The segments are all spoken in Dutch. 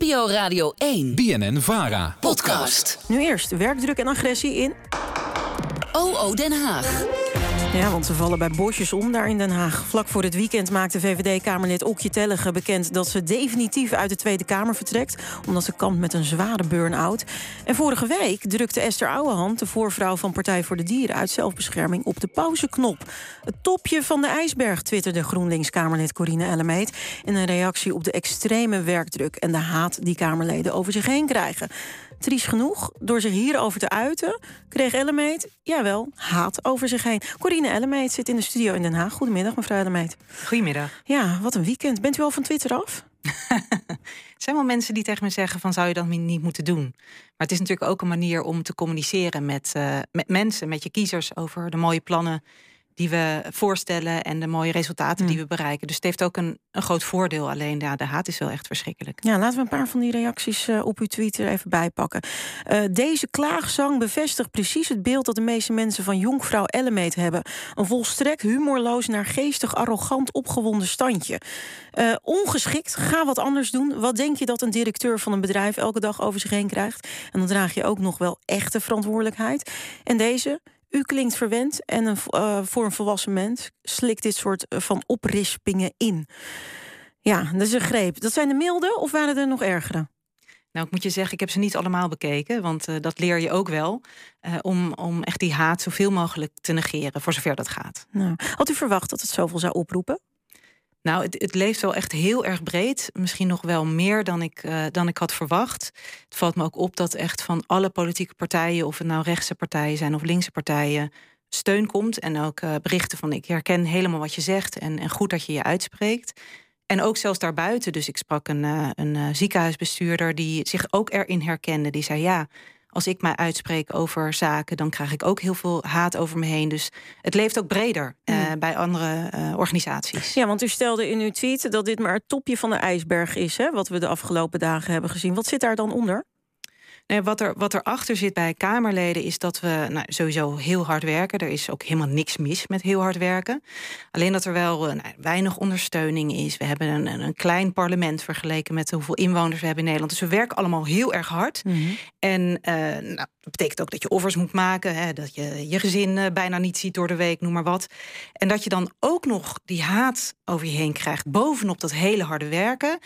NPO Radio 1. BNN Vara. Podcast. Nu eerst werkdruk en agressie in. OO Den Haag. Ja, want ze vallen bij bosjes om daar in Den Haag. Vlak voor het weekend maakte VVD-Kamerlid Okje Tellige bekend... dat ze definitief uit de Tweede Kamer vertrekt... omdat ze kampt met een zware burn-out. En vorige week drukte Esther Ouwehand, de voorvrouw van Partij voor de Dieren... uit zelfbescherming op de pauzeknop. Het topje van de ijsberg, twitterde GroenLinks-Kamerlid Corine Ellemeet... in een reactie op de extreme werkdruk en de haat die Kamerleden over zich heen krijgen. Triest genoeg, door zich hierover te uiten, kreeg Ellemeet, jawel, haat over zich heen. Corine Ellemeet zit in de studio in Den Haag. Goedemiddag, mevrouw Ellemeet. Goedemiddag. Ja, wat een weekend. Bent u al van Twitter af? er zijn wel mensen die tegen me zeggen van zou je dat niet moeten doen. Maar het is natuurlijk ook een manier om te communiceren met, uh, met mensen, met je kiezers over de mooie plannen die we voorstellen en de mooie resultaten die hmm. we bereiken. Dus het heeft ook een, een groot voordeel. Alleen ja, de haat is wel echt verschrikkelijk. Ja, laten we een paar van die reacties uh, op uw tweet er even bijpakken. Uh, deze klaagzang bevestigt precies het beeld dat de meeste mensen van jonkvrouw Ellemeet hebben. Een volstrekt humorloos, naar geestig, arrogant, opgewonden standje. Uh, ongeschikt, ga wat anders doen. Wat denk je dat een directeur van een bedrijf elke dag over zich heen krijgt? En dan draag je ook nog wel echte verantwoordelijkheid. En deze, u klinkt verwend en een, uh, voor een volwassen mens slikt dit soort uh, van oprispingen in. Ja, dat is een greep. Dat zijn de milde of waren er nog ergere? Nou, ik moet je zeggen, ik heb ze niet allemaal bekeken, want uh, dat leer je ook wel. om, om echt die haat zoveel mogelijk te negeren, voor zover dat gaat. Nou, had u verwacht dat het zoveel zou oproepen? Nou, het, het, leeft wel echt heel erg breed. Misschien nog wel meer dan ik, uh, dan ik had verwacht. Het valt me ook op dat echt van alle politieke partijen, of het nou rechtse partijen zijn of linkse partijen, steun komt. En ook uh, berichten van ik herken helemaal wat je zegt en, en goed dat je je uitspreekt. En ook zelfs daarbuiten. Dus ik sprak een, uh, een ziekenhuisbestuurder die zich ook erin herkende. Die zei ja als ik mij uitspreek over zaken, dan krijg ik ook heel veel haat over me heen. Dus het leeft ook breder uh, bij andere uh, organisaties. Ja, want u stelde in uw tweet dat dit maar het topje van de ijsberg is, hè, wat we de afgelopen dagen hebben gezien. Wat zit daar dan onder? Nee, wat, er, wat erachter zit bij Kamerleden is dat we nou, sowieso heel hard werken. Er is ook helemaal niks mis met heel hard werken. Alleen dat er wel uh, nou, weinig ondersteuning is. We hebben een, een, klein parlement vergeleken met hoeveel inwoners we hebben in Nederland. Dus we werken allemaal heel erg hard. Mm -hmm. En uh, nou, dat betekent ook dat je offers moet maken. Hè, dat je je gezin uh, bijna niet ziet door de week, noem maar wat. En dat je dan ook nog die haat over je heen krijgt. Bovenop dat hele harde werken.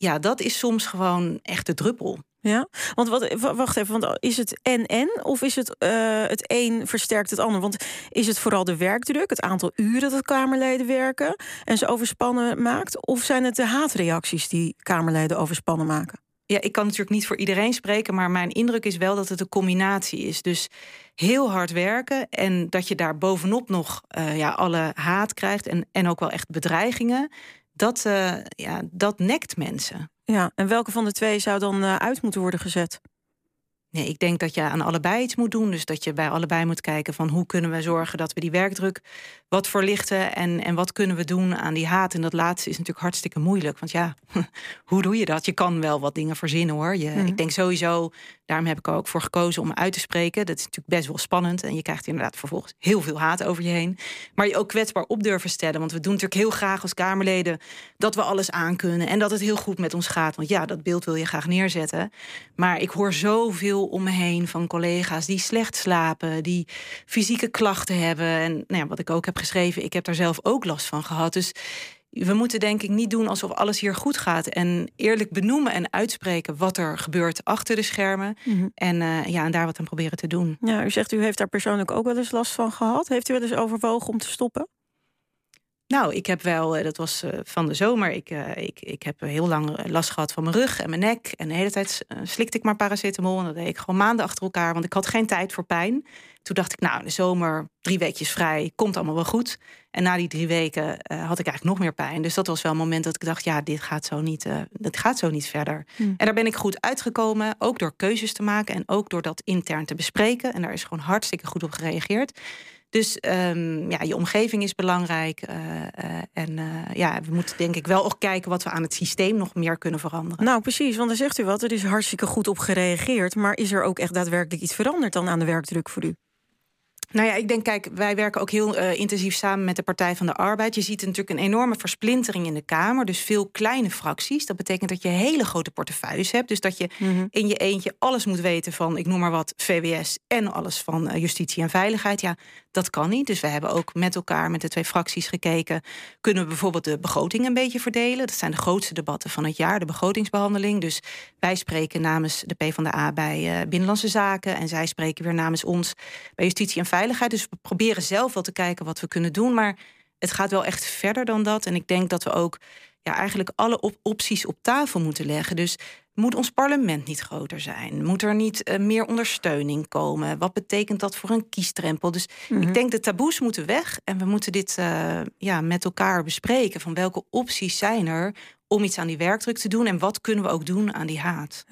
Ja, dat is soms gewoon echt de druppel. Ja, want wat, wacht even, want is het en-en of is het uh, het een versterkt het ander? Want is het vooral de werkdruk, het aantal uren dat Kamerleden werken en ze overspannen maakt? Of zijn het de haatreacties die Kamerleden overspannen maken? Ja, ik kan natuurlijk niet voor iedereen spreken, maar mijn indruk is wel dat het een combinatie is. Dus heel hard werken en dat je daar bovenop nog uh, ja, alle haat krijgt en, en ook wel echt bedreigingen. Dat, uh, ja, dat nekt mensen. Ja, en welke van de twee zou dan uh, uit moeten worden gezet? Nee, ik denk dat je aan allebei iets moet doen. Dus dat je bij allebei moet kijken van hoe kunnen we zorgen dat we die werkdruk wat verlichten en, en wat kunnen we doen aan die haat. En dat laatste is natuurlijk hartstikke moeilijk. Want ja, hoe doe je dat? Je kan wel wat dingen verzinnen hoor. Je, mm. Ik denk sowieso, daarom heb ik er ook voor gekozen om uit te spreken. Dat is natuurlijk best wel spannend. En je krijgt inderdaad vervolgens heel veel haat over je heen. Maar je ook kwetsbaar op durven stellen. Want we doen natuurlijk heel graag als Kamerleden dat we alles aankunnen. En dat het heel goed met ons gaat. Want ja, dat beeld wil je graag neerzetten. Maar ik hoor zoveel om me heen van collega's die slecht slapen, die fysieke klachten hebben. En nou ja, wat ik ook heb geschreven, ik heb daar zelf ook last van gehad. Dus we moeten denk ik niet doen alsof alles hier goed gaat. En eerlijk benoemen en uitspreken wat er gebeurt achter de schermen. Mm -hmm. en, uh, ja, en daar wat aan proberen te doen. Ja, u zegt u heeft daar persoonlijk ook wel eens last van gehad. Heeft u wel eens overwogen om te stoppen? Nou, ik heb wel, dat was van de zomer, ik, ik, ik heb heel lang last gehad van mijn rug en mijn nek. En de hele tijd slikte ik maar paracetamol. En dat deed ik gewoon maanden achter elkaar, want ik had geen tijd voor pijn. Toen dacht ik, nou, in de zomer drie weekjes vrij, komt allemaal wel goed. En na die drie weken uh, had ik eigenlijk nog meer pijn. Dus dat was wel een moment dat ik dacht, ja, dit gaat zo niet, uh, gaat zo niet verder. Hmm. En daar ben ik goed uitgekomen, ook door keuzes te maken en ook door dat intern te bespreken. En daar is gewoon hartstikke goed op gereageerd. Dus um, ja, je omgeving is belangrijk. Uh, uh, en uh, ja, we moeten denk ik wel ook kijken wat we aan het systeem nog meer kunnen veranderen. Nou, precies, want dan zegt u wat, er is hartstikke goed op gereageerd. Maar is er ook echt daadwerkelijk iets veranderd dan aan de werkdruk voor u? Nou ja, ik denk, kijk, wij werken ook heel uh, intensief samen met de Partij van de Arbeid. Je ziet natuurlijk een enorme versplintering in de Kamer. Dus veel kleine fracties. Dat betekent dat je hele grote portefeuilles hebt. Dus dat je mm -hmm. in je eentje alles moet weten van, ik noem maar wat, VWS en alles van uh, justitie en veiligheid. Ja, dat kan niet. Dus we hebben ook met elkaar, met de twee fracties gekeken. Kunnen we bijvoorbeeld de begroting een beetje verdelen? Dat zijn de grootste debatten van het jaar, de begrotingsbehandeling. Dus wij spreken namens de PvdA bij uh, Binnenlandse Zaken. En zij spreken weer namens ons bij justitie en veiligheid. Dus we proberen zelf wel te kijken wat we kunnen doen. Maar het gaat wel echt verder dan dat. En ik denk dat we ook ja, eigenlijk alle op opties op tafel moeten leggen. Dus moet ons parlement niet groter zijn? Moet er niet uh, meer ondersteuning komen? Wat betekent dat voor een kiestrempel? Dus mm -hmm. ik denk de taboes moeten weg en we moeten dit uh, ja, met elkaar bespreken. Van welke opties zijn er om iets aan die werkdruk te doen en wat kunnen we ook doen aan die haat?